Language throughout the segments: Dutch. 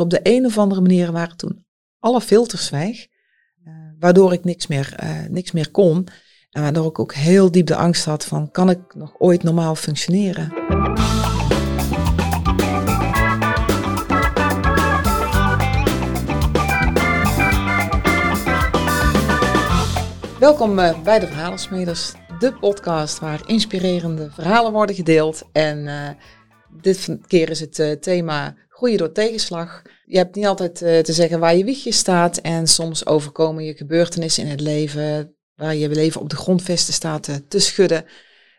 Op de een of andere manier waren toen alle filters weg, uh, waardoor ik niks meer, uh, niks meer kon. En waardoor ik ook heel diep de angst had van, kan ik nog ooit normaal functioneren? Welkom uh, bij de Verhalensmeders, de podcast waar inspirerende verhalen worden gedeeld. En dit keer is het thema groeien door tegenslag. Je hebt niet altijd uh, te zeggen waar je wiegje staat. En soms overkomen je gebeurtenissen in het leven waar je leven op de grondvesten staat uh, te schudden.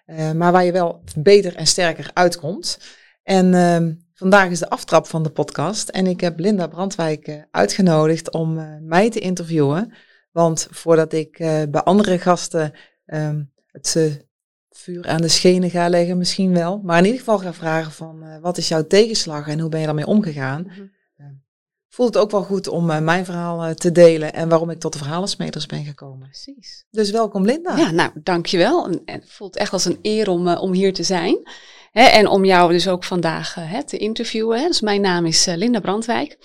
Uh, maar waar je wel beter en sterker uitkomt. En ehm, vandaag is de aftrap van de podcast. En ik heb Linda Brandwijk uitgenodigd om mij te interviewen. Want voordat ik bij andere gasten um, het vuur aan de schenen ga leggen, misschien wel. Maar in ieder geval ga vragen van uh, wat is jouw tegenslag en hoe ben je daarmee omgegaan. -hmm. Voelt het ook wel goed om uh, mijn verhaal uh, te delen en waarom ik tot de verhalensmeters ben gekomen. Precies. Dus welkom Linda. Ja, nou dankjewel. En, en het voelt echt als een eer om, om hier te zijn en om jou dus ook vandaag te interviewen. Dus mijn naam is Linda Brandwijk.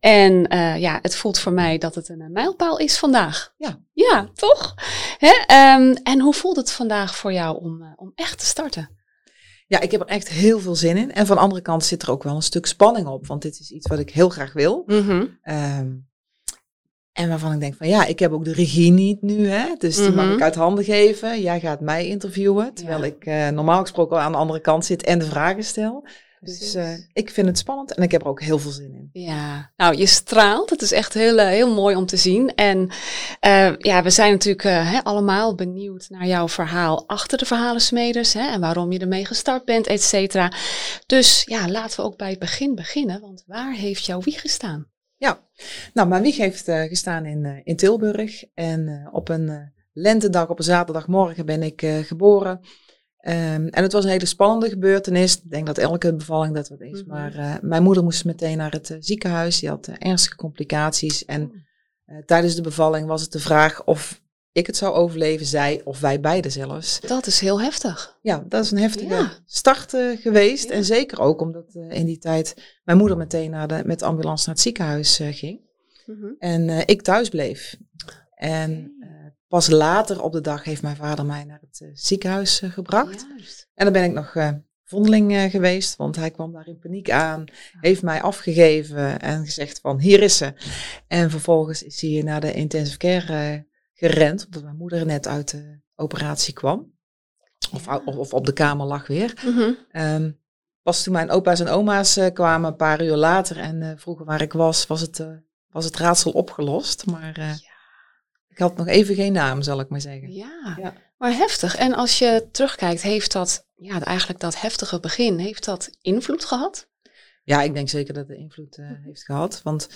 En ja, het voelt voor mij dat het een mijlpaal is vandaag. Ja. Ja, toch? Um, en hoe voelt het vandaag voor jou om, om echt te starten? Ja, ik heb er echt heel veel zin in. En van de andere kant zit er ook wel een stuk spanning op. Want dit is iets wat ik heel graag wil. Mm -hmm. um, en waarvan ik denk van ja, ik heb ook de regie niet nu, hè? dus die mm -hmm. mag ik uit handen geven. Jij gaat mij interviewen, terwijl ja. ik uh, normaal gesproken al aan de andere kant zit en de vragen stel. Dus uh, ik vind het spannend en ik heb er ook heel veel zin in. Ja, nou je straalt. Het is echt heel, uh, heel mooi om te zien. En ja, we zijn natuurlijk allemaal benieuwd naar jouw verhaal achter de verhalensmeders. Hè, en waarom je ermee gestart bent, et cetera. Dus ja, laten we ook bij het begin beginnen. Want waar heeft jouw wieg gestaan? Ja, nou, mijn wieg heeft gestaan in, in Tilburg. En op een lentedag, op een zaterdagmorgen ben ik geboren. Um, en het was een hele spannende gebeurtenis. Ik denk dat elke bevalling dat wat is. Mm -hmm. Maar mijn moeder moest meteen naar het ziekenhuis. Die had ernstige complicaties. En tijdens de bevalling was het de vraag of ik het zou overleven, zij of wij beiden zelfs. Dat is heel heftig. Ja, dat is een heftige ja. start geweest. Ja. En zeker ook omdat in die tijd mijn moeder meteen naar de, met de ambulance naar het ziekenhuis ging. Mm -hmm. En ik thuis bleef. En pas later op de dag heeft mijn vader mij naar het ziekenhuis gebracht. Juist. En dan ben ik nog vondeling geweest, want hij kwam daar in paniek aan, heeft mij afgegeven en gezegd van hier is ze. En vervolgens is hij naar de intensive care gerend, omdat mijn moeder net uit de operatie kwam. Of, of, of op de kamer lag weer. -hmm. um, pas toen mijn opa's en oma's kwamen, een paar uur later, en vroegen waar ik was, was het, was het raadsel opgelost. Maar had nog even geen naam, zal ik maar zeggen. Ja. ja, maar heftig. En als je terugkijkt, heeft dat, ja, eigenlijk dat heftige begin, heeft dat invloed gehad? Ja, ik denk zeker dat het invloed heeft gehad. Want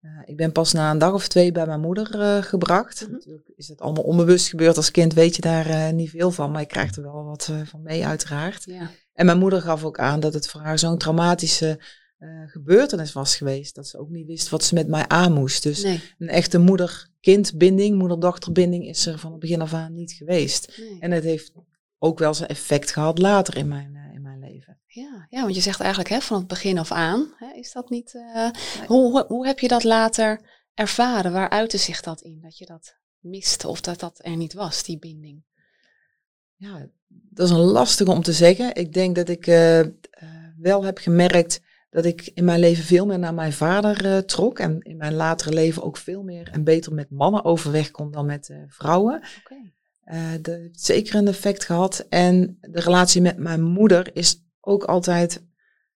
uh, ik ben pas na een dag of twee bij mijn moeder uh, gebracht. Mhm. Mm -hmm. Natuurlijk is het allemaal onbewust gebeurd. Als kind weet je daar niet veel van, maar je krijgt er wel wat van mee uiteraard. Ja. En mijn moeder gaf ook aan dat het voor haar zo'n traumatische gebeurtenis was geweest. Dat ze ook niet wist wat ze met mij aan moest. Dus nee. een echte moeder-kindbinding, moeder-dochterbinding is er van het begin af aan niet geweest. Nee. En het heeft ook wel zijn effect gehad later in mijn, in mijn leven. Ja, ja, want je zegt eigenlijk hè, van het begin af aan, hè, is dat niet... Uh, nee. hoe, hoe, hoe heb je dat later ervaren? Waar uitte zich dat in? Dat je dat miste of dat dat er niet was, die binding? Ja, dat is een lastige om te zeggen. Ik denk dat ik wel heb gemerkt dat ik in mijn leven veel meer naar mijn vader trok. En in mijn latere leven ook veel meer en beter met mannen overweg kon dan met vrouwen. Okay. dat heeft zeker een effect gehad. En de relatie met mijn moeder is ook altijd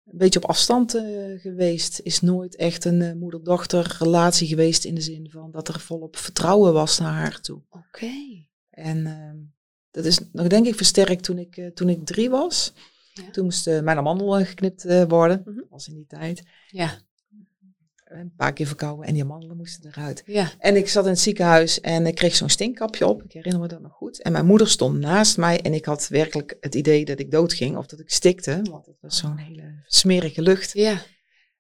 een beetje op afstand geweest. Is nooit echt een moeder-dochter relatie geweest in de zin van dat er volop vertrouwen was naar haar toe. Oké. Okay. En uh, dat is nog denk ik versterkt toen ik, eh, toen ik drie was. Ja. Toen moest mijn amandel geknipt eh, worden. Dat was in die tijd. Ja. Een paar keer verkouden en die amandelen moesten eruit. Ja. En ik zat in het ziekenhuis en ik kreeg zo'n stinkkapje op. Ik herinner me dat nog goed. En mijn moeder stond naast mij en ik had werkelijk het idee dat ik doodging of dat ik stikte. Want het was zo'n hele smerige lucht. Ja.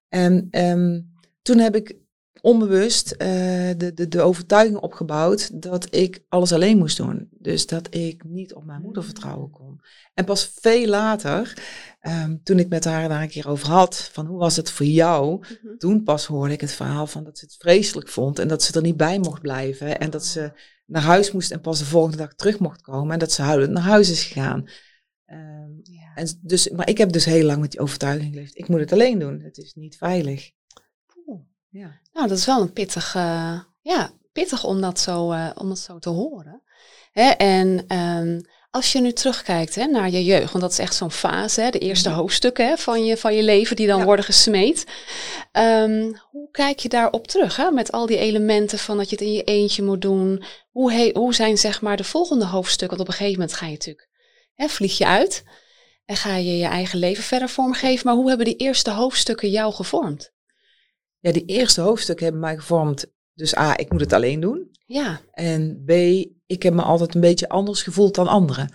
En um, toen heb ik onbewust uh, de, de, de overtuiging opgebouwd dat ik alles alleen moest doen. Dus dat ik niet op mijn moeder vertrouwen kon. En pas veel later, um, toen ik met haar daar een keer over had, van hoe was het voor jou? Mhm. Toen pas hoorde ik het verhaal van dat ze het vreselijk vond en dat ze er niet bij mocht blijven. En dat ze naar huis moest en pas de volgende dag terug mocht komen. En dat ze huilend naar huis is gegaan. Um, ja. en dus, maar ik heb dus heel lang met die overtuiging geleefd. Ik moet het alleen doen. Het is niet veilig. Ja. Nou, dat is wel een pittig, uh, ja, pittig om dat zo, uh, om dat zo te horen. Hè? En um, als je nu terugkijkt hè, naar je jeugd, want dat is echt zo'n fase, hè, de eerste mhm. hoofdstukken hè, van, je, van je leven die dan worden gesmeed. Um, hoe kijk je daarop terug, hè, met al die elementen van dat je het in je eentje moet doen? Hoe, he, hoe zijn zeg maar de volgende hoofdstukken? Want op een gegeven moment ga je natuurlijk, hè, vlieg je uit en ga je je eigen leven verder vormgeven. Maar hoe hebben die eerste hoofdstukken jou gevormd? Ja, die eerste hoofdstukken hebben mij gevormd. Dus A, ik moet het alleen doen. Ja. En B, ik heb me altijd een beetje anders gevoeld dan anderen.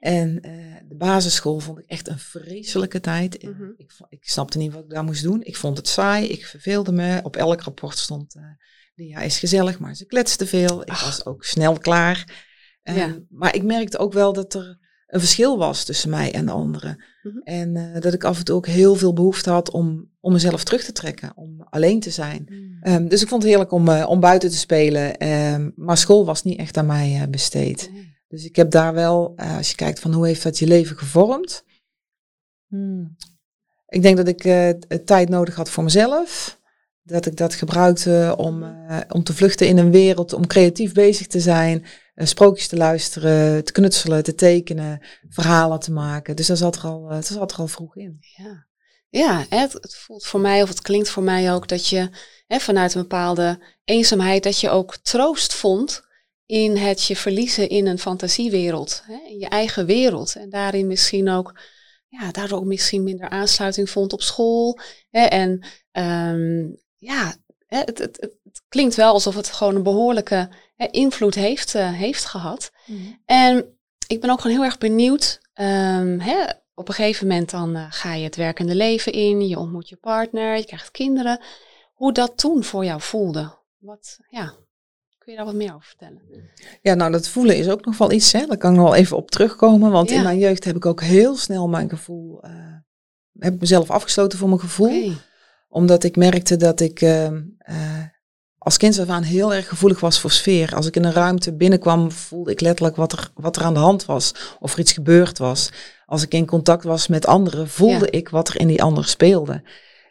En uh, de basisschool vond ik echt een vreselijke tijd. Mm -hmm. ik, ik, snapte niet wat ik daar moest doen. Ik vond het saai, ik verveelde me. Op elk rapport stond, uh, ja, is gezellig, maar ze kletste veel. Ik was ook snel klaar. Ja. Maar ik merkte ook wel dat er een verschil was tussen mij en de anderen. Mm -hmm. En uh, dat ik af en toe ook heel veel behoefte had om, om mezelf terug te trekken, om alleen te zijn. Mm. Um, dus ik vond het heerlijk om, uh, om buiten te spelen. Um, maar school was niet echt aan mij uh, besteed. Mm. Dus ik heb daar wel, als je kijkt van hoe heeft dat je leven gevormd. Hmm. Ik denk dat ik tijd nodig had voor mezelf. Dat ik dat gebruikte om, om te vluchten in een wereld, om creatief bezig te zijn. Eh, sprookjes te luisteren, te knutselen, te tekenen, verhalen te maken. Dus dat zat er al, dat zat er al vroeg in. Ja, ja het, het, voelt voor mij, of het klinkt voor mij ook, dat je hè, vanuit een bepaalde eenzaamheid, dat je ook troost vond in het je verliezen in een fantasiewereld, hè, in je eigen wereld. En daarin misschien ook, ja, daardoor ook misschien minder aansluiting vond op school. Hè, en um, ja, het, het, het, klinkt wel alsof het gewoon een behoorlijke invloed heeft, uh, heeft gehad. Mm. En ik ben ook gewoon heel erg benieuwd. Um, hè, op een gegeven moment dan uh, ga je het werkende leven in, je ontmoet je partner, je krijgt kinderen. Hoe dat toen voor jou voelde? Wat, ja, kun je daar wat meer over vertellen? Ja, nou dat voelen is ook nog wel iets, hè. daar kan ik nog wel even op terugkomen. Want ja. in mijn jeugd heb ik ook heel snel mijn gevoel, uh, heb ik mezelf afgesloten voor mijn gevoel. Okay. Omdat ik merkte dat ik ehm, als kind af aan heel erg gevoelig was voor sfeer. Als ik in een ruimte binnenkwam, voelde ik letterlijk wat er, wat er aan de hand was. Of er iets gebeurd was. Als ik in contact was met anderen, voelde ik wat er in die ander speelde.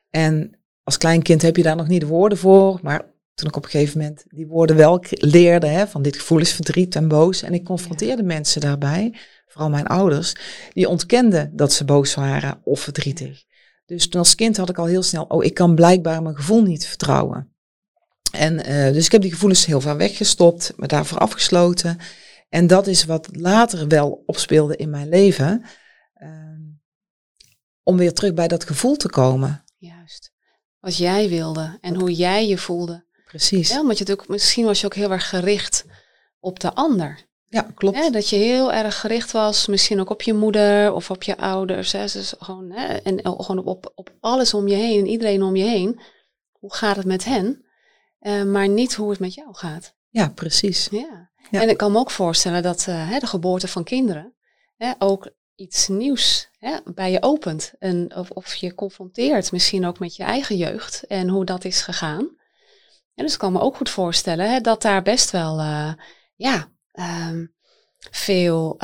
En als klein kind heb je daar nog niet de woorden voor. Maar toen ik op een gegeven moment die woorden wel leerde, hè, van dit gevoel is verdriet en boos. En ik confronteerde ja. mensen daarbij, vooral mijn ouders, die ontkenden dat ze boos waren of verdrietig. Dus toen als kind had ik al heel snel, oh, ik kan blijkbaar mijn gevoel niet vertrouwen. En uh, dus ik heb die gevoelens heel ver weggestopt, me daarvoor afgesloten. En dat is wat later wel opspeelde in mijn leven. Uh, om weer terug bij dat gevoel te komen. Juist. Wat jij wilde en hoe jij je voelde. Precies. Ja, omdat je ook, misschien was je ook heel erg gericht op de ander. Ja, klopt. Dat je heel erg gericht was, misschien ook op je moeder of op je ouders. Hè, dus gewoon, hè, en gewoon op, op alles om je heen en iedereen om je heen. Hoe gaat het met hen? Uh, maar niet hoe het met jou gaat. Ja, precies. Ja. ja. En ik kan me ook voorstellen dat uh, hè, de geboorte van kinderen hè, ook iets nieuws hè, bij je opent. En of, of je confronteert misschien ook met je eigen jeugd en hoe dat is gegaan. En dus ik kan me ook goed voorstellen hè, dat daar best wel uh, ja, um, veel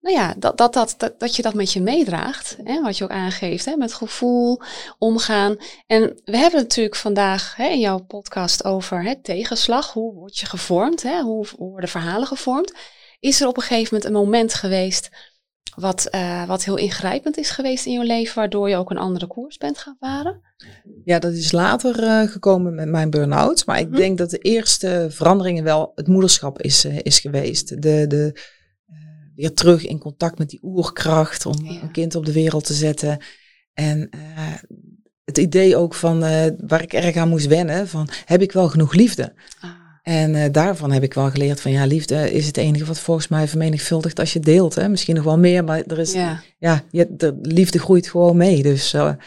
nou ja, dat, dat, dat, dat, dat je dat met je meedraagt. Hè, wat je ook aangeeft, hè, met gevoel, omgaan. En we hebben het natuurlijk vandaag hè, in jouw podcast over hè, tegenslag. Hoe word je gevormd? Hè, hoe, hoe worden verhalen gevormd? Is er op een gegeven moment een moment geweest wat, uh, wat heel ingrijpend is geweest in je leven, waardoor je ook een andere koers bent gaan varen? Ja, dat is later uh, gekomen met mijn burn-out. Maar ik mm -hmm. denk dat de eerste veranderingen wel het moederschap is, uh, is geweest. De, de, weer terug in contact met die oerkracht om ja. een kind op de wereld te zetten. En uh, het idee ook van uh, waar ik erg aan moest wennen, van heb ik wel genoeg liefde? Ah. En uh, daarvan heb ik wel geleerd van ja, liefde is het enige wat volgens mij vermenigvuldigt als je deelt. Hè? Misschien nog wel meer, maar er is, ja, ja je, de liefde groeit gewoon mee. Dus ja,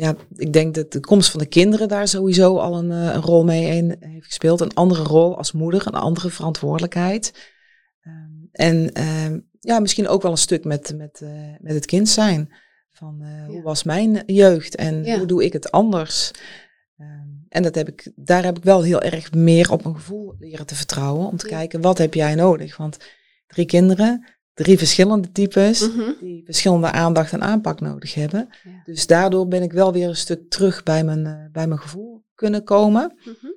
ja, ik denk dat de komst van de kinderen daar sowieso al een, eh, een rol mee in heeft gespeeld. Een andere rol als moeder, een andere verantwoordelijkheid. Ehm, en ehm, ja, misschien ook wel een stuk met, met, uh, met het kind zijn. Van uh, hoe was mijn jeugd en ja. hoe doe ik het anders? Um, en dat heb ik, daar heb ik wel heel erg meer op mijn gevoel leren te vertrouwen. Om te kijken, wat heb jij nodig? Want drie kinderen, drie verschillende types, mm -hmm. die verschillende aandacht en aanpak nodig hebben. Ja. Dus daardoor ben ik wel weer een stuk terug bij mijn, uh, bij mijn gevoel kunnen komen. Mm -hmm.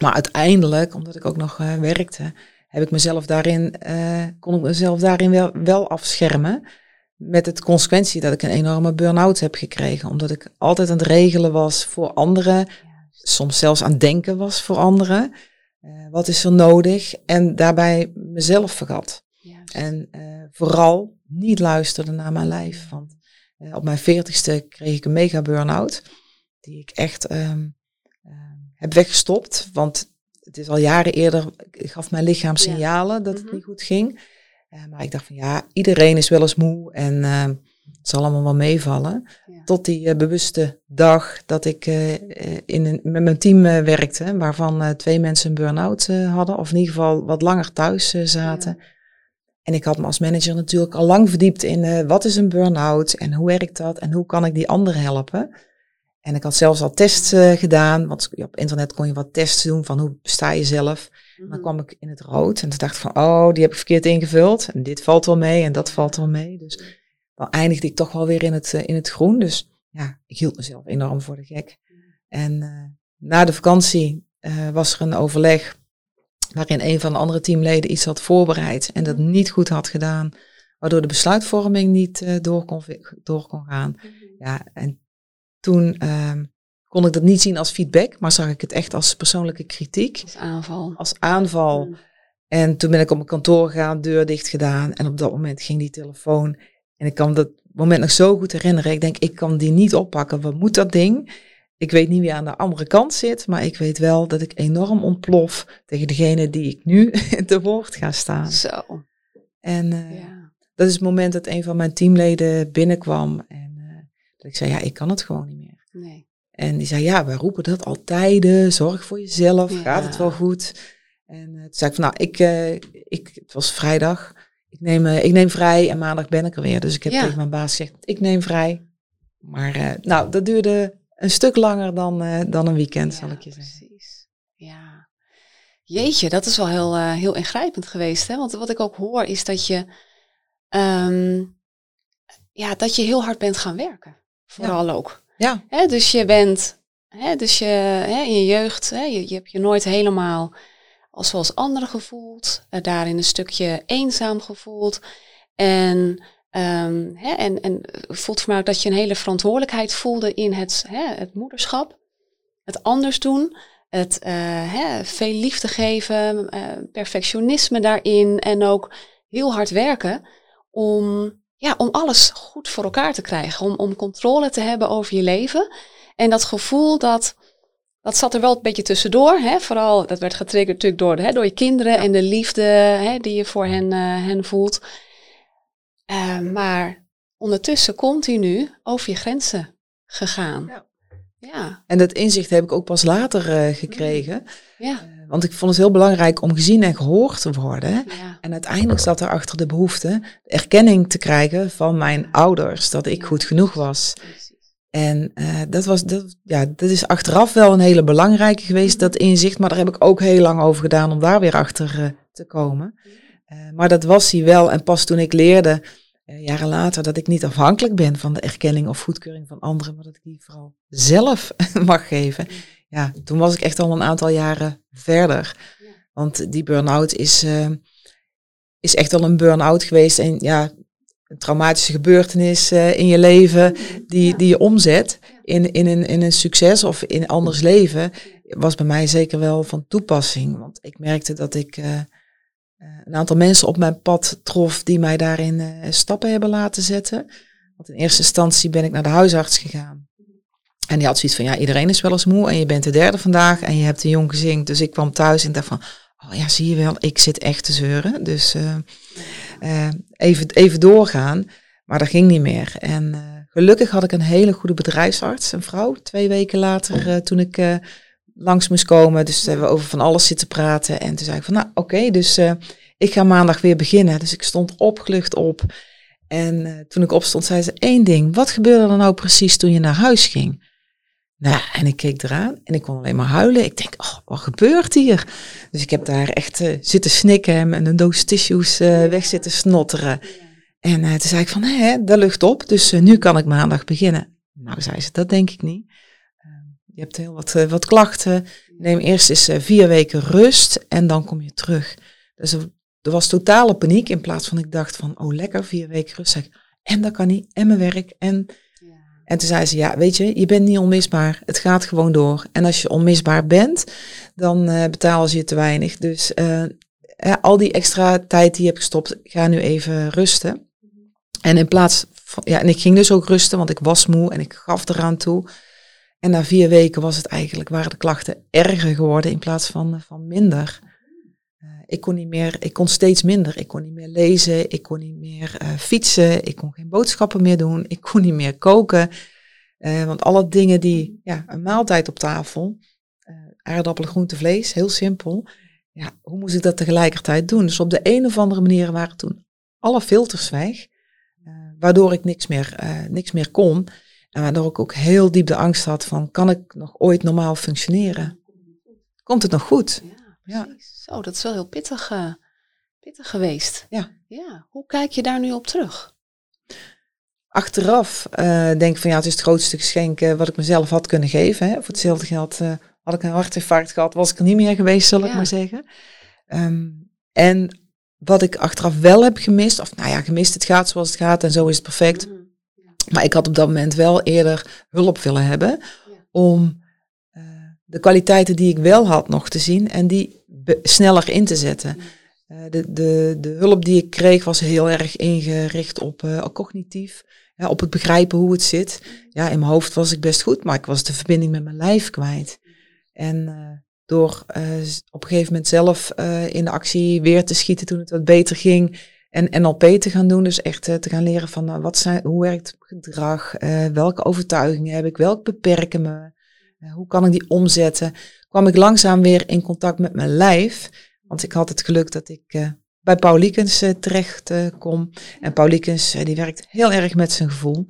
Maar uiteindelijk, omdat ik ook nog uh, werkte, heb ik mezelf daarin, uh, kon ik mezelf daarin wel, wel afschermen. Met het consequentie dat ik een enorme burn-out heb gekregen. Omdat ik altijd aan het regelen was voor anderen. Soms zelfs aan het denken was voor anderen. wat is er nodig? En daarbij mezelf vergat. En uh, vooral niet luisterde naar mijn lijf. Want uh, op mijn veertigste kreeg ik een mega burn-out. Die ik echt um, uh, heb weggestopt. Want het is al jaren eerder, ik gaf mijn lichaam signalen ja. dat het mm -hmm. niet goed ging. maar ik dacht van ja, iedereen is wel eens moe en ehm, het zal allemaal wel meevallen. Ja. Tot die bewuste dag dat ik in een, met mijn team werkte. Waarvan twee mensen een burn-out hadden. Of in ieder geval wat langer thuis zaten. Ja. En ik had me als manager natuurlijk al lang verdiept in wat is een burn-out en hoe werkt dat en hoe kan ik die anderen helpen. En ik had zelfs al tests uh, gedaan, want op internet kon je wat tests doen van hoe sta je zelf. Mm -hmm. Dan kwam ik in het rood en toen dacht ik van, oh, die heb ik verkeerd ingevuld. En dit valt wel mee en dat valt wel mee. Dus dan eindigde ik toch wel weer in het, uh, in het groen. Dus ja, ik hield mezelf enorm voor de gek. En na de vakantie was er een overleg waarin een van de andere teamleden iets had voorbereid en dat niet goed had gedaan, waardoor de besluitvorming niet door, kon, door kon gaan. Mm -hmm. Ja, en toen um, kon ik dat niet zien als feedback, maar zag ik het echt als persoonlijke kritiek. Als aanval. Als aanval. Mm. En toen ben ik op mijn kantoor gegaan, deur dicht gedaan en op dat moment ging die telefoon. En ik kan dat moment nog zo goed herinneren. Ik denk, ik kan die niet oppakken. Wat moet dat ding? Ik weet niet wie aan de andere kant zit, maar ik weet wel dat ik enorm ontplof tegen degene die ik nu te woord ga staan. Zo. En uh, ja. dat is het moment dat een van mijn teamleden binnenkwam en dat ik zei, ja, ik kan het gewoon niet meer. Nee. En die zei, ja, wij roepen dat altijd, zorg voor jezelf, ja. gaat het wel goed? En uh, toen zei ik van, nou, ik, ik, het was vrijdag, ik neem, ik neem vrij en maandag ben ik er weer. Dus ik heb ja. tegen mijn baas gezegd, ik neem vrij. Maar nou, dat duurde een stuk langer dan, dan een weekend, ja, zal ik je zeggen. Precies. Ja. Jeetje, dat is wel heel, heel ingrijpend geweest. Hè? Want wat ik ook hoor is dat je, um, ja, dat je heel hard bent gaan werken. Vooral ja. ook. Ja. Hè, dus je bent, hè, dus je, hè, in je jeugd, hè, je, je hebt je nooit helemaal als zoals anderen gevoeld. Uh, daarin een stukje eenzaam gevoeld. En Um, hè, en, en voelt voor mij ook dat je een hele verantwoordelijkheid voelde in het, hè, het moederschap. Het anders doen. Het uh, hè, veel liefde geven. Uh, perfectionisme daarin. En ook heel hard werken om, ja, om alles goed voor elkaar te krijgen. Om, om controle te hebben over je leven. En dat gevoel dat. Dat zat er wel een beetje tussendoor. Hè? Vooral, dat werd getriggerd natuurlijk door, hè, door je kinderen en de liefde hè, die je voor hen, uh, hen voelt. Uh, maar ondertussen continu over je grenzen gegaan. Ja. ja. En dat inzicht heb ik ook pas later uh, gekregen. Ja. Want ik vond het heel belangrijk om gezien en gehoord te worden. Ja. En uiteindelijk zat er achter de behoefte erkenning te krijgen van mijn ouders dat ik goed genoeg was. En uh, dat, was, dat, ja, dat is achteraf wel een hele belangrijke geweest, dat inzicht. Maar daar heb ik ook heel lang over gedaan om daar weer achter te komen. Uh, maar dat was hij wel. En pas toen ik leerde, jaren later, dat ik niet afhankelijk ben van de erkenning of goedkeuring van anderen, maar dat ik die vooral zelf mag geven. Ja, toen was ik echt al een aantal jaren verder. Want die burn-out is, uh, is echt wel een burn-out geweest. En ja, een traumatische gebeurtenis in je leven die, die je omzet in, in, een, in een succes of in anders leven, was bij mij zeker wel van toepassing. Want ik merkte dat ik uh, een aantal mensen op mijn pad trof die mij daarin stappen hebben laten zetten. Want in eerste instantie ben ik naar de huisarts gegaan. En die had zoiets van, ja, iedereen is wel eens moe en je bent de derde vandaag en je hebt een jong gezin. Dus ik kwam thuis en dacht van, oh ja, zie je wel, ik zit echt te zeuren. Dus uh, even, even doorgaan. Maar dat ging niet meer. En gelukkig had ik een hele goede bedrijfsarts, een vrouw, twee weken later toen ik langs moest komen. Dus hebben we over van alles zitten praten. En toen zei ik van, nou oké, dus ik ga maandag weer beginnen. Dus ik stond opgelucht op. En toen ik opstond, zei ze één ding. Wat gebeurde er nou precies toen je naar huis ging? Nou, en ik keek eraan en ik kon alleen maar huilen. Ik denk, oh, wat gebeurt hier? Dus ik heb daar echt uh, zitten snikken en een doos tissues uh, weg zitten snotteren. En uh, toen zei ik van, hé, de lucht op, dus nu kan ik maandag beginnen. Nou, zei ze, dat denk ik niet. je hebt heel wat, wat klachten. Neem eerst eens vier weken rust en dan kom je terug. Dus er, er, was totale paniek in plaats van ik dacht van, oh lekker, vier weken rust. Zeg, en dat kan niet, en mijn werk, en... En toen zei ze, ja, weet je, je bent niet onmisbaar. Het gaat gewoon door. En als je onmisbaar bent, dan uh, betalen ze je te weinig. Dus ja, al die extra tijd die je hebt gestopt, ga nu even rusten. En in plaats van, ja, en ik ging dus ook rusten, want ik was moe en ik gaf eraan toe. En na vier weken was het eigenlijk, waren de klachten erger geworden in plaats van, van minder. Uh, ik kon niet meer, ik kon steeds minder. Ik kon niet meer lezen, ik kon niet meer uh, fietsen, ik kon geen boodschappen meer doen, ik kon niet meer koken. Uh, want alle dingen die, ja, een maaltijd op tafel, aardappelen, groente, vlees, heel simpel. Ja, hoe moest ik dat tegelijkertijd doen? Dus op de een of andere manier waren toen alle filters weg, waardoor ik niks meer, niks meer kon. En waardoor ik ook heel diep de angst had van, kan ik nog ooit normaal functioneren? Komt het nog goed? Ja, Zo, dat is wel heel pittig, uh, pittig geweest. Ja. ja. Hoe kijk je daar nu op terug? Achteraf uh, denk ik van ja, het is het grootste geschenk uh, wat ik mezelf had kunnen geven. Hè. Voor hetzelfde geld had ik een hartinfarct gehad, was ik er niet meer geweest, zal ik maar zeggen. Um, en wat ik achteraf wel heb gemist, of nou ja, gemist, het gaat zoals het gaat en zo is het perfect. Mm Maar ik had op dat moment wel eerder hulp willen hebben om de kwaliteiten die ik wel had nog te zien en die sneller in te zetten. Uh, de, de, de hulp die ik kreeg was heel erg ingericht op uh, cognitief, ja, op het begrijpen hoe het zit. Ja, in mijn hoofd was ik best goed, maar ik was de verbinding met mijn lijf kwijt. En uh, door op een gegeven moment zelf in de actie weer te schieten toen het wat beter ging en NLP te gaan doen, dus echt te gaan leren van wat zijn, hoe werkt gedrag, welke overtuigingen heb ik, welk beperken me, hoe kan ik die omzetten? Kwam ik langzaam weer in contact met mijn lijf. Want ik had het geluk dat ik uh, bij Pauliekens uh, terecht uh, kom. En Pauliekens die werkt heel erg met zijn gevoel.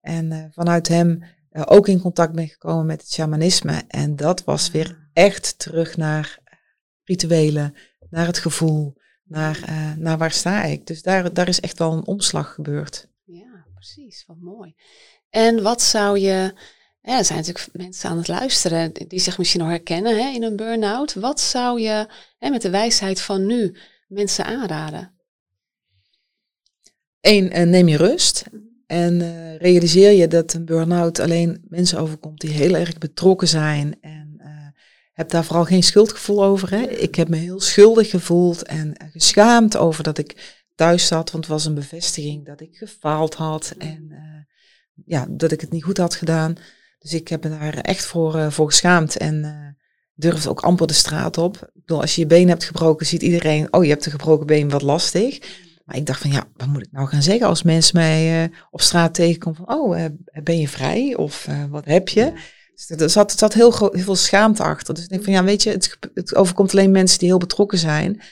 En vanuit hem ook in contact ben gekomen met het shamanisme. En dat was weer echt terug naar rituelen, naar het gevoel, naar, naar waar sta ik. Dus daar, daar is echt wel een omslag gebeurd. Ja, precies. Wat mooi. En wat zou je ja, er zijn natuurlijk mensen aan het luisteren die zich misschien nog herkennen hè, in een burn-out. Wat zou je hè, met de wijsheid van nu mensen aanraden? Eén, uh, neem je rust. En uh, realiseer je dat een burn-out alleen mensen overkomt die heel erg betrokken zijn. En uh, heb daar vooral geen schuldgevoel over. Hè. Ik heb me heel schuldig gevoeld en geschaamd over dat ik thuis zat. Want het was een bevestiging dat ik gefaald had. En ja, dat ik het niet goed had gedaan. Dus ik heb me daar echt voor, uh, voor geschaamd en uh, durfde ook amper de straat op. Ik bedoel, als je je been hebt gebroken, ziet iedereen, oh je hebt een gebroken been, wat lastig. Maar ik dacht van ja, wat moet ik nou gaan zeggen als mensen mij uh, op straat tegenkomen van, oh ben je vrij of wat heb je? Dus er zat, er zat heel, heel veel schaamte achter. Dus ik denk van ja, weet je, het, het overkomt alleen mensen die heel betrokken zijn.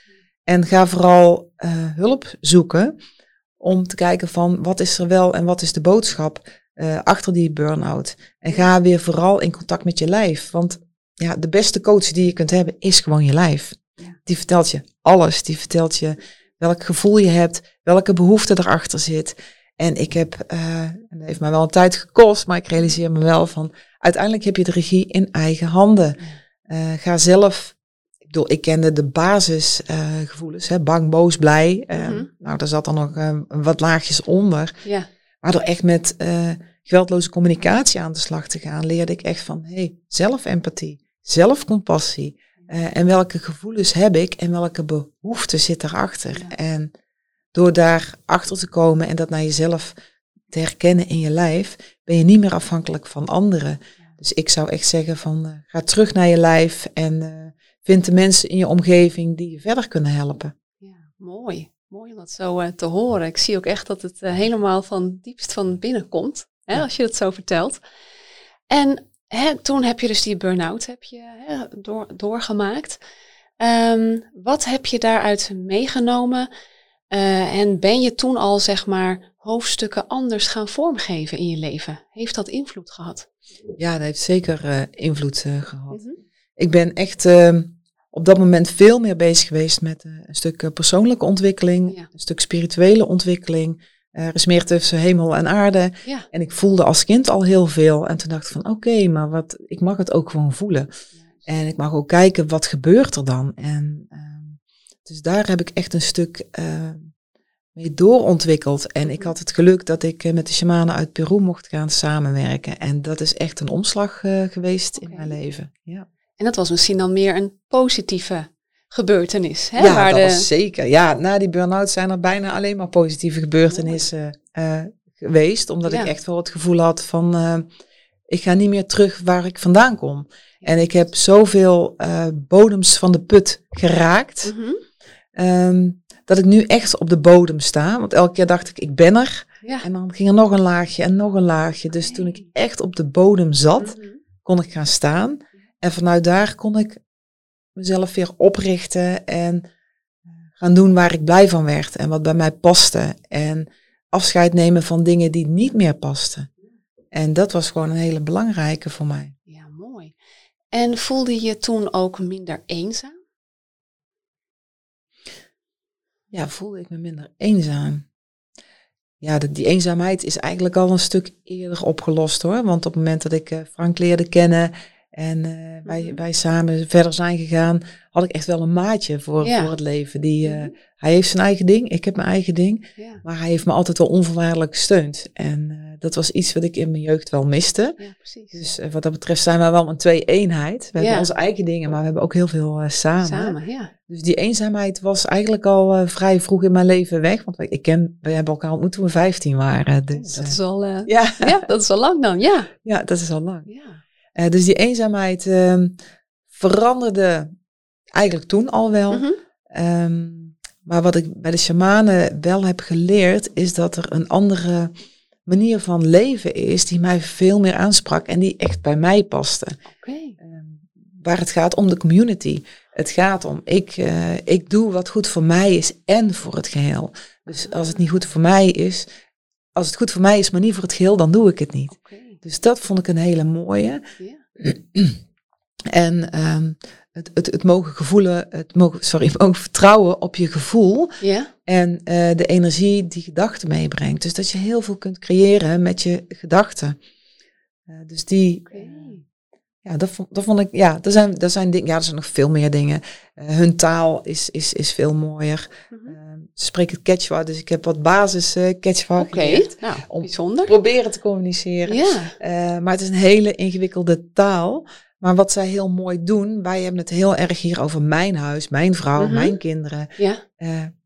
En ga vooral hulp zoeken om te kijken van wat is er wel en wat is de boodschap uh, achter die burn-out. En ga weer vooral in contact met je lijf. Want ja, de beste coach die je kunt hebben is gewoon je lijf. Die vertelt je alles. Die vertelt je welk gevoel je hebt, welke behoefte erachter zit. En ik heb, uh, en dat heeft mij wel een tijd gekost, maar ik realiseer me wel van, uiteindelijk heb je de regie in eigen handen. Uh, ga zelf, ik bedoel, ik kende de basisgevoelens, uh, bang, boos, blij. Mm Nou, daar zat dan nog wat laagjes onder. Ja. Maar door echt met uh, geweldloze communicatie aan de slag te gaan, leerde ik echt van hey, zelfempathie, zelfcompassie. Uh, en welke gevoelens heb ik en welke behoeften zit erachter. Ja. En door daar achter te komen en dat naar jezelf te herkennen in je lijf, ben je niet meer afhankelijk van anderen. Dus ik zou echt zeggen van uh, ga terug naar je lijf en vind de mensen in je omgeving die je verder kunnen helpen. Ja, mooi. Mooi om dat zo uh, te horen. Ik zie ook echt dat het uh, helemaal van diepst van binnen komt. hè, als je dat zo vertelt. En hè, toen heb je dus die burn-out heb je, hè, door, doorgemaakt. Um, wat heb je daaruit meegenomen? Uh, en ben je toen al, zeg maar, hoofdstukken anders gaan vormgeven in je leven? Heeft dat invloed gehad? Ja, dat heeft zeker invloed gehad. Mm -hmm. Ik ben echt ehm, op dat moment veel meer bezig geweest met een stuk persoonlijke ontwikkeling, ja. een stuk spirituele ontwikkeling. Er is meer tussen hemel en aarde. Ja. En ik voelde als kind al heel veel. En toen dacht ik van oké, okay, maar wat, ik mag het ook gewoon voelen. En ik mag ook kijken wat gebeurt er dan. En uh, dus daar heb ik echt een stuk uh, mee doorontwikkeld. En ik had het geluk dat ik met de shamanen uit Peru mocht gaan samenwerken. En dat is echt een omslag uh, geweest okay. in mijn leven. Ja. En dat was misschien dan meer een positieve gebeurtenis. Hè? Ja, Waar dat de... was zeker. Ja, na die burn-out zijn er bijna alleen maar positieve gebeurtenissen geweest. Omdat ja. ik echt wel het gevoel had van ik ga niet meer terug waar ik vandaan kom. En ik heb zoveel uh, bodems van de put geraakt. Mm -hmm. um, dat ik nu echt op de bodem sta. Want elke keer dacht ik, ik ben er. Ja. En dan ging er nog een laagje en nog een laagje. Dus toen ik echt op de bodem zat, mm -hmm. kon ik gaan staan. En vanuit daar kon ik mezelf weer oprichten en eh, gaan doen waar ik blij van werd. En wat bij mij paste. En afscheid nemen van dingen die niet meer pasten. En dat was gewoon een hele belangrijke voor mij. Ja, mooi. En voelde je toen ook minder eenzaam? Ja, voelde ik me minder eenzaam. Ja, de, die eenzaamheid is eigenlijk al een stuk eerder opgelost hoor. Want op het moment dat ik uh, Frank leerde kennen en uh, wij, -hmm. wij samen verder zijn gegaan, had ik echt wel een maatje voor, ja. voor het leven. Die, uh, mm -hmm. Hij heeft zijn eigen ding, ik heb mijn eigen ding. Ja. Maar hij heeft me altijd wel onvoorwaardelijk gesteund. En uh, dat was iets wat ik in mijn jeugd wel miste. Ja, precies. Dus wat dat betreft zijn we wel een twee-eenheid. We hebben onze eigen dingen, maar we hebben ook heel veel samen. Samen, ja. Dus die eenzaamheid was eigenlijk al vrij vroeg in mijn leven weg. Want ik ken, we hebben elkaar ontmoet toen we 15 waren. Dus, dat is al, ja. ja, dat is al lang dan, ja. Ja, dat is al lang. Ja. Uh, dus die eenzaamheid uh, veranderde eigenlijk toen al wel. Mm -hmm. um, maar wat ik bij de shamanen wel heb geleerd, is dat er een andere manier van leven is die mij veel meer aansprak en die echt bij mij paste. Okay. Um, waar het gaat om de community. Het gaat om, ik, uh, ik doe wat goed voor mij is en voor het geheel. Dus als het niet goed voor mij is, als het goed voor mij is, maar niet voor het geheel, dan doe ik het niet. Okay. Dus dat vond ik een hele mooie. Yeah. En um, het, het, het mogen gevoelen, het mogen, sorry, mogen vertrouwen op je gevoel. Yeah. En uh, de energie die gedachten meebrengt. Dus dat je heel veel kunt creëren met je gedachten. Uh, dus die. Okay. Ja, dat vond, dat vond ik, ja, er zijn, er zijn dingen, ja, er zijn nog veel meer dingen. Uh, hun taal is, is, is veel mooier. Mm -hmm. Ze spreken Quechua, dus ik heb wat basis uh, Quechua okay. geleerd. Nou, om bijzonder. proberen te communiceren. Ja. maar het is een hele ingewikkelde taal. Maar wat zij heel mooi doen, wij hebben het heel erg hier over mijn huis, mijn vrouw, mm -hmm. mijn kinderen. Ja.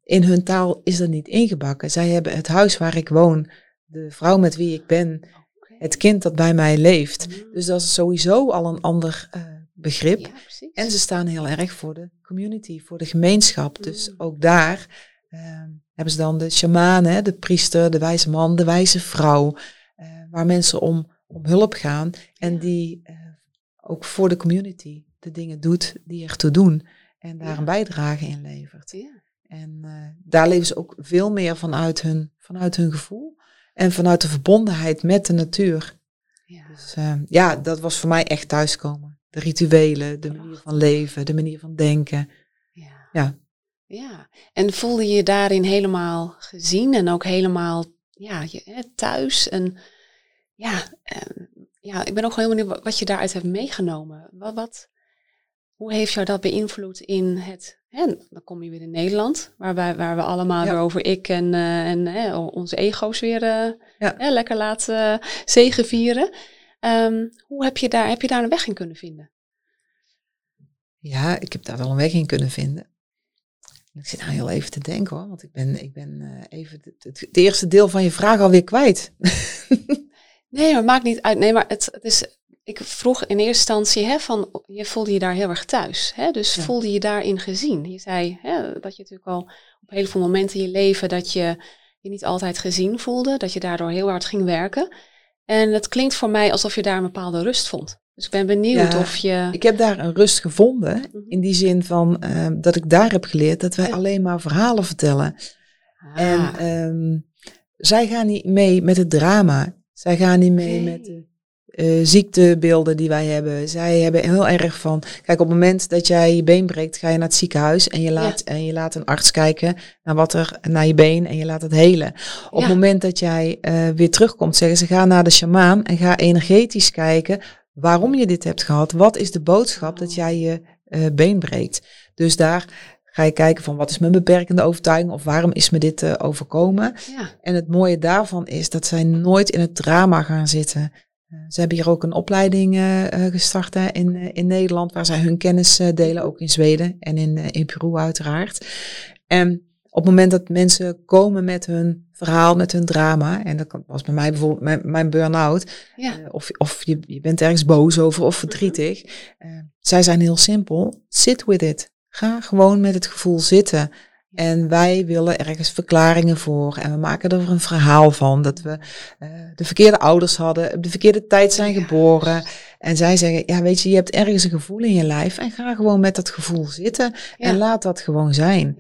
in hun taal is dat niet ingebakken. Zij hebben het huis waar ik woon, de vrouw met wie ik ben, het kind dat bij mij leeft. Mm. Dus dat is sowieso al een ander uh, begrip. Ja, en ze staan heel erg voor de community, voor de gemeenschap. Mm. Dus ook daar uh, hebben ze dan de shamanen, de priester, de wijze man, de wijze vrouw. Uh, waar mensen om, om hulp gaan. En die uh, ook voor de community de dingen doet die ertoe doen. En daar ja. een bijdrage in levert. Ja. En daar leven ze ook veel meer vanuit hun, vanuit hun gevoel. En vanuit de verbondenheid met de natuur. Ja. Dus uh, ja, dat was voor mij echt thuiskomen. De rituelen, de manier van leven, de manier van denken. Ja. Ja. En voelde je daarin helemaal gezien en ook helemaal ja, je, thuis? En ja, uh, ja, ik ben ook heel benieuwd wat je daaruit hebt meegenomen. Wat, wat, hoe heeft jou dat beïnvloed in het en dan kom je weer in Nederland, waar, wij, waar we allemaal ja. weer over ik en, uh, en uh, onze ego's weer uh, ja. lekker laten zegenvieren. Um, hoe heb je, daar, heb je daar een weg in kunnen vinden? Ja, ik heb daar wel een weg in kunnen vinden. Ik zit nou heel even te denken hoor, want ik ben, ik ben even het, eerste deel van je vraag alweer kwijt. nee, maar maakt niet uit. Nee, maar het, het is ik vroeg in eerste instantie, hè, van, je voelde je daar heel erg thuis. Hè? Dus ja. voelde je daarin gezien? Je zei hè, dat je natuurlijk al op heel veel momenten in je leven dat je je niet altijd gezien voelde, dat je daardoor heel hard ging werken. En het klinkt voor mij alsof je daar een bepaalde rust vond. Dus ik ben benieuwd Ja, of je... Ik heb daar een rust gevonden. Mhm. In die zin van ehm, dat ik daar heb geleerd dat wij Ja. alleen maar verhalen vertellen. Ah, En ehm, zij gaan niet mee met het drama. Zij gaan niet mee met de eh, ziektebeelden die wij hebben. Zij hebben heel erg van. Kijk, op het moment dat jij je been breekt, ga je naar het ziekenhuis en je laat, en je laat een arts kijken naar wat er naar je been en je laat het helen. Op het moment dat jij eh, weer terugkomt, zeggen ze: ga naar de shamaan en ga energetisch kijken waarom je dit hebt gehad. Wat is de boodschap dat jij je eh, been breekt? Dus daar ga je kijken van wat is mijn beperkende overtuiging of waarom is me dit eh, overkomen. ja. En het mooie daarvan is dat zij nooit in het drama gaan zitten. Eh, ze hebben hier ook een opleiding gestart hè, in, in Nederland, waar zij hun kennis delen, ook in Zweden en in, in Peru uiteraard. En op het moment dat mensen komen met hun verhaal, met hun drama, en dat kan- was bij mij bijvoorbeeld mijn, mijn burn-out, ja. eh, of, of je, je bent ergens boos over of verdrietig. Eh, zij zijn heel simpel. Sit with it. Ga gewoon met het gevoel zitten. En wij willen ergens verklaringen voor. En we maken er een verhaal van. Dat we eh, de verkeerde ouders hadden, op de verkeerde tijd zijn Ja. geboren. En zij zeggen, ja weet je, je hebt ergens een gevoel in je lijf. En ga gewoon met dat gevoel zitten. Ja. En laat dat gewoon zijn.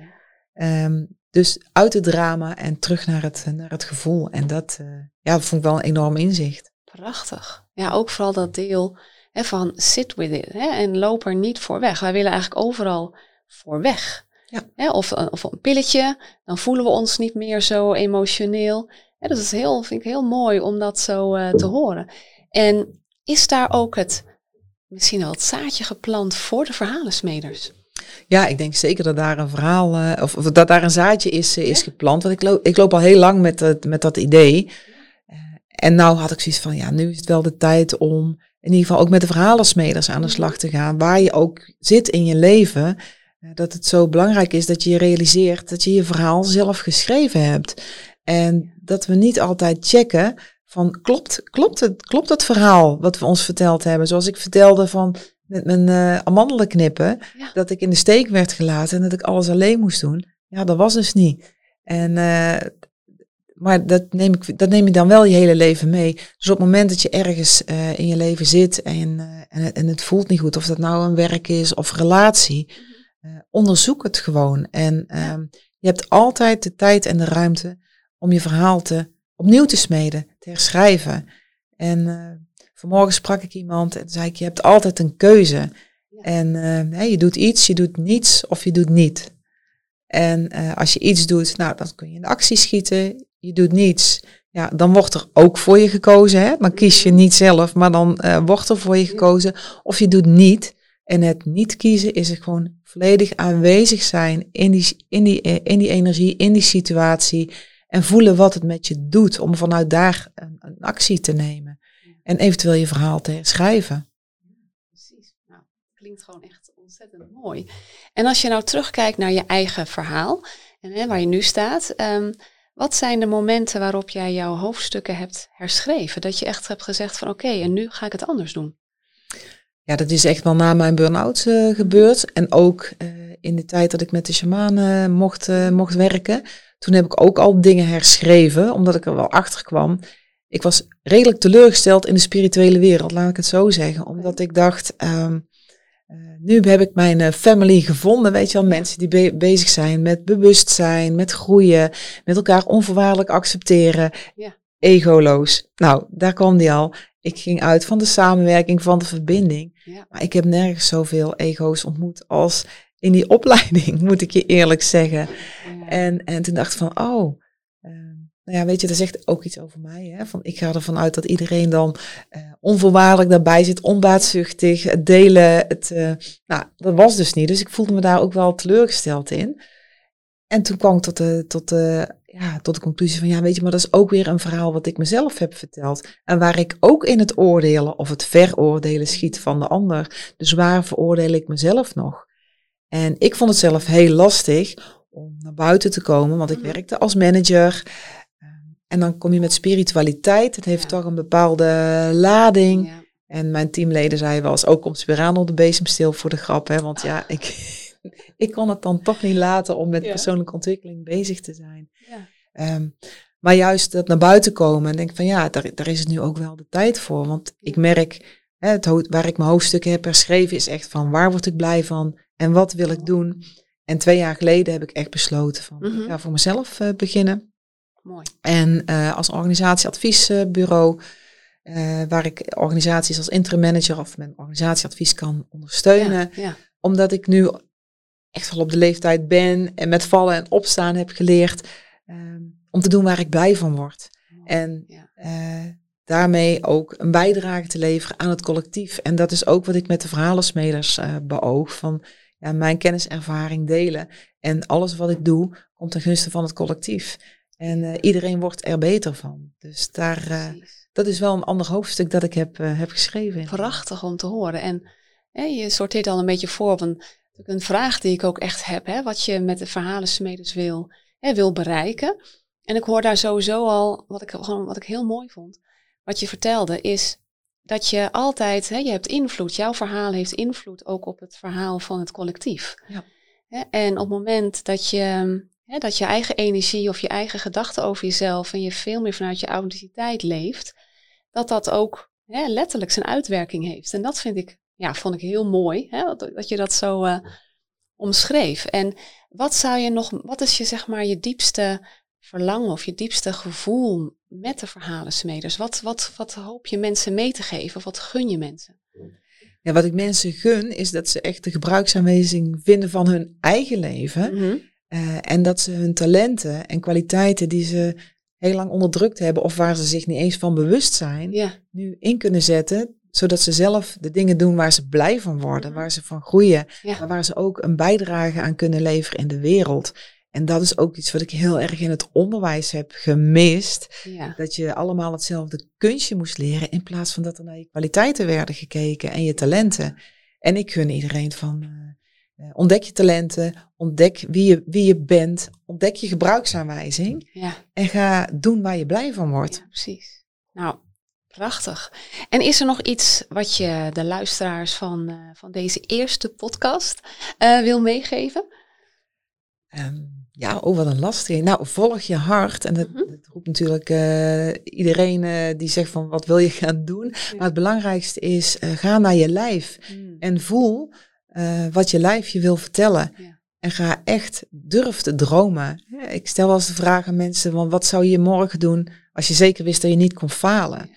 Ehm, dus uit het drama en terug naar het, naar het gevoel. En dat, eh, ja, vond ik wel een enorm inzicht. Prachtig. Ja, ook vooral dat deel hè, van sit with it hè, en loop er niet voor weg. Wij willen eigenlijk overal voor weg. Ja. Hè, of, een- of een pilletje, dan voelen we ons niet meer zo emotioneel. Hè, dat is heel, vind ik heel mooi om dat zo eh, te horen. En is daar ook het, misschien wel het zaadje geplant voor de verhalensmeders? Ja, ik denk zeker dat daar een verhaal, eh, of, of dat daar een zaadje is, eh, is geplant. Want ik loop, ik loop al heel lang met, dat met dat idee. Eh, en nou had ik zoiets van, ja, nu is het wel de tijd om in ieder geval ook met de verhalensmeders aan de slag te gaan. Waar je ook zit in je leven. dat het zo belangrijk is dat je realiseert dat je je verhaal zelf geschreven hebt. En dat we niet altijd checken van, klopt, klopt, het, klopt het verhaal wat we ons verteld hebben? Zoals ik vertelde van met mijn eh amandelen knippen Ja. dat ik in de steek werd gelaten en dat ik alles alleen moest doen. Ja, dat was dus niet. En, eh, maar dat neem, ik, dat neem je dan wel je hele leven mee. Dus op het moment dat je ergens eh, in je leven zit en, en, het- en het voelt niet goed, of dat nou een werk is of relatie, eh, onderzoek het gewoon. En ehm, je hebt altijd de tijd en de ruimte om je verhaal te, opnieuw te smeden, te herschrijven. En vanmorgen sprak ik iemand en zei ik, je hebt altijd een keuze. En eh, je doet iets, je doet niets of je doet niet. En eh, als je iets doet, nou, dan kun je in de actie schieten. Je doet niets. Ja, dan wordt er ook voor je gekozen. Hè? Dan kies je niet zelf, maar dan eh, wordt er voor je gekozen. Of je doet niet. En het niet kiezen is het gewoon volledig aanwezig zijn in die, in, die, in die energie, in die situatie. En voelen wat het met je doet om vanuit daar een, een actie te nemen. En eventueel je verhaal te herschrijven. Precies. Nou, klinkt gewoon echt ontzettend mooi. En als je nou terugkijkt naar je eigen verhaal en hè, waar je nu staat, ehm, wat zijn de momenten waarop jij jouw hoofdstukken hebt herschreven? Dat je echt hebt gezegd van oké, en nu ga ik het anders doen. Ja, dat is echt wel na mijn burn-out eh, gebeurd. En ook eh, in de tijd dat ik met de shamanen mocht, eh, mocht werken. Toen heb ik ook al dingen herschreven, omdat ik er wel achter kwam. Ik was redelijk teleurgesteld in de spirituele wereld, laat ik het zo zeggen. Omdat ik dacht, ehm, eh, nu heb ik mijn eh, family gevonden. Weet je wel, mensen die be- bezig zijn met bewustzijn, met groeien, met elkaar onvoorwaardelijk accepteren. Ja. Egoloos. Nou, daar kwam die al. Ik ging uit van de samenwerking, van de verbinding. Ja. Maar ik heb nergens zoveel ego's ontmoet als in die opleiding, moet ik je eerlijk zeggen. En, en toen dacht ik van, oh, nou ja, weet je, dat zegt ook iets over mij. Hè? Van, ik ga ervan uit dat iedereen dan eh, onvoorwaardelijk daarbij zit, onbaatzuchtig, het delen. Het, eh, nou, dat was dus niet. Dus ik voelde me daar ook wel teleurgesteld in. En toen kwam ik tot de, tot de, ja, tot de conclusie van, ja, weet je, maar dat is ook weer een verhaal wat ik mezelf heb verteld. En waar ik ook in het oordelen of het veroordelen schiet van de ander. Dus waar veroordeel ik mezelf nog? En ik vond het zelf heel lastig om naar buiten te komen, want ik Mhm. werkte als manager. En dan kom je met spiritualiteit. Het heeft Ja. toch een bepaalde lading. Ja. En mijn teamleden zeiden wel eens, ook komt weer aan op de bezemstil voor de grap. Hè? Want ja, ik, ik kon het dan toch niet laten om met Ja. persoonlijke ontwikkeling bezig te zijn. Ja. Ehm, Maar juist dat naar buiten komen en denk van ja, daar, daar is het nu ook wel de tijd voor. Want ik merk, hè, het, waar ik mijn hoofdstukken heb herschreven, is echt van waar word ik blij van en wat wil ik doen. En twee jaar geleden heb ik echt besloten van ik Mhm. ga voor mezelf eh, beginnen. Mooi. En eh, als organisatieadviesbureau, eh, waar ik organisaties als interim manager of met organisatieadvies kan ondersteunen. Ja, ja. Omdat ik nu echt wel op de leeftijd ben en met vallen en opstaan heb geleerd ehm, om te doen waar ik blij van word. En Ja. eh, daarmee ook een bijdrage te leveren aan het collectief. En dat is ook wat ik met de verhalensmeders beoog. Van ja, mijn kennis en ervaring delen. En alles wat ik doe, komt ten gunste van het collectief. En eh, iedereen wordt er beter van. Dus daar, eh, dat is wel een ander hoofdstuk dat ik heb, eh, heb geschreven. Prachtig om te horen. En hè, je sorteert al een beetje voor van een vraag die ik ook echt heb. Hè, wat je met de verhalensmeders wil, hè, wil bereiken. En ik hoor daar sowieso al, wat ik, gewoon, wat ik heel mooi vond. Wat je vertelde is dat je altijd, hè, je hebt invloed. Jouw verhaal heeft invloed ook op het verhaal van het collectief. Ja. En op het moment dat je, hè, dat je eigen energie of je eigen gedachten over jezelf en je veel meer vanuit je authenticiteit leeft, dat dat ook hè, letterlijk zijn uitwerking heeft. En dat vind ik, ja, vond ik heel mooi, hè, dat, dat je dat zo eh, omschreef. En wat zou je nog, wat is je zeg maar je diepste verlangen of je diepste gevoel met de verhalensmeders? Wat, wat, wat hoop je mensen mee te geven? Of wat gun je mensen? Ja, wat ik mensen gun, is dat ze echt de gebruiksaanwijzing vinden van hun eigen leven. Mhm. Eh, en dat ze hun talenten en kwaliteiten die ze heel lang onderdrukt hebben of waar ze zich niet eens van bewust zijn, Ja, nu in kunnen zetten, zodat ze zelf de dingen doen waar ze blij van worden, Mhm. waar ze van groeien, ja, maar waar ze ook een bijdrage aan kunnen leveren in de wereld. En dat is ook iets wat ik heel erg in het onderwijs heb gemist. ja. Dat je allemaal hetzelfde kunstje moest leren in plaats van dat er naar je kwaliteiten werden gekeken en je talenten. En ik gun iedereen van eh, ontdek je talenten, ontdek wie je, wie je bent, ontdek je gebruiksaanwijzing ja. en ga doen waar je blij van wordt. Ja, precies. Nou, prachtig. En is er nog iets wat je de luisteraars van, eh, van deze eerste podcast eh, wil meegeven? Ehm, ja, oh wat een lastig. Nou, volg je hart. En dat, Mhm. dat roept natuurlijk eh, iedereen eh, die zegt van wat wil je gaan doen. Maar het belangrijkste is, eh, ga naar je lijf. En voel eh, wat je lijf je wil vertellen. Ja. En ga echt durf te dromen. Ik stel wel eens de vraag aan mensen, van wat zou je morgen doen als je zeker wist dat je niet kon falen? Ja.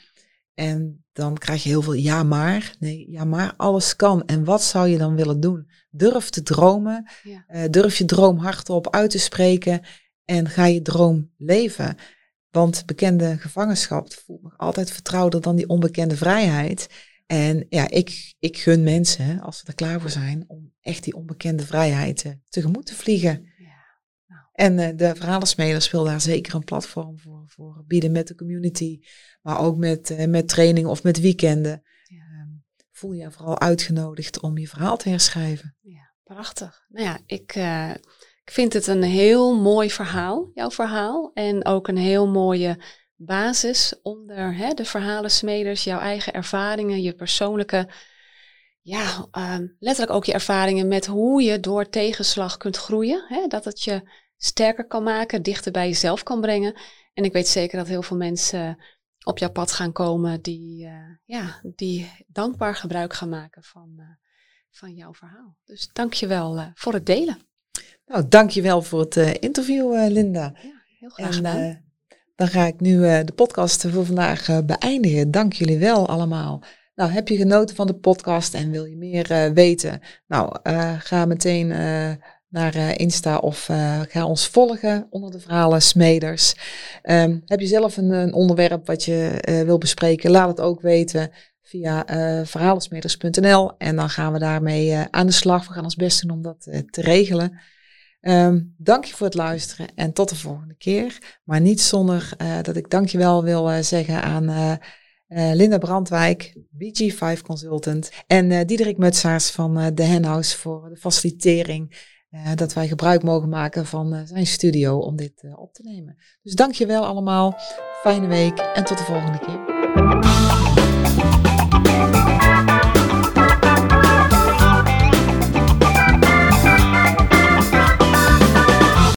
En dan krijg je heel veel ja maar. Nee, ja maar alles kan. En wat zou je dan willen doen? Durf te dromen. Ja. Eh, durf je droom hardop uit te spreken. En ga je droom leven. Want bekende gevangenschap voelt nog altijd vertrouwder dan die onbekende vrijheid. En ja, ik, ik gun mensen, als ze er klaar voor zijn, om echt die onbekende vrijheid eh, tegemoet te vliegen. Ja. En eh, de verhalensmeders wil daar zeker een platform voor, voor bieden met de community. Maar ook met, eh, met trainingen of met weekenden. Ja. Ehm, voel je vooral uitgenodigd om je verhaal te herschrijven. Ja, prachtig. Nou ja, ik, ik vind het een heel mooi verhaal, jouw verhaal. En ook een heel mooie basis onder hè, de verhalensmeders, jouw eigen ervaringen, je persoonlijke, ja, ehm, letterlijk ook je ervaringen met hoe je door tegenslag kunt groeien. Hè, dat het je sterker kan maken, dichter bij jezelf kan brengen. En ik weet zeker dat heel veel mensen op jouw pad gaan komen die, eh, ja, die dankbaar gebruik gaan maken van, eh, van jouw verhaal. Dus dank je wel eh, voor het delen. Nou, dankjewel voor het interview, Linda. Ja, heel graag En gedaan. Dan ga ik nu eh, de podcast voor vandaag eh, beëindigen. Dank jullie wel allemaal. Nou, heb je genoten van de podcast en wil je meer eh, weten? Nou, ga meteen naar Insta of ga ons volgen onder de verhalen Smeders. Ehm, heb je zelf een, een onderwerp wat je wil bespreken? Laat het ook weten via verhalensmeders.nl en dan gaan we daarmee aan de slag. We gaan ons best doen om dat te regelen. Ehm, dank je voor het luisteren en tot de volgende keer. Maar niet zonder eh, dat ik dankjewel wil eh, zeggen aan eh, Linda Brandwijk, BG5 Consultant en Diederik Mutsaars van de Henhouse voor de facilitering. dat wij gebruik mogen maken van zijn studio om dit op te nemen. Dus dankjewel allemaal. Fijne week en tot de volgende keer.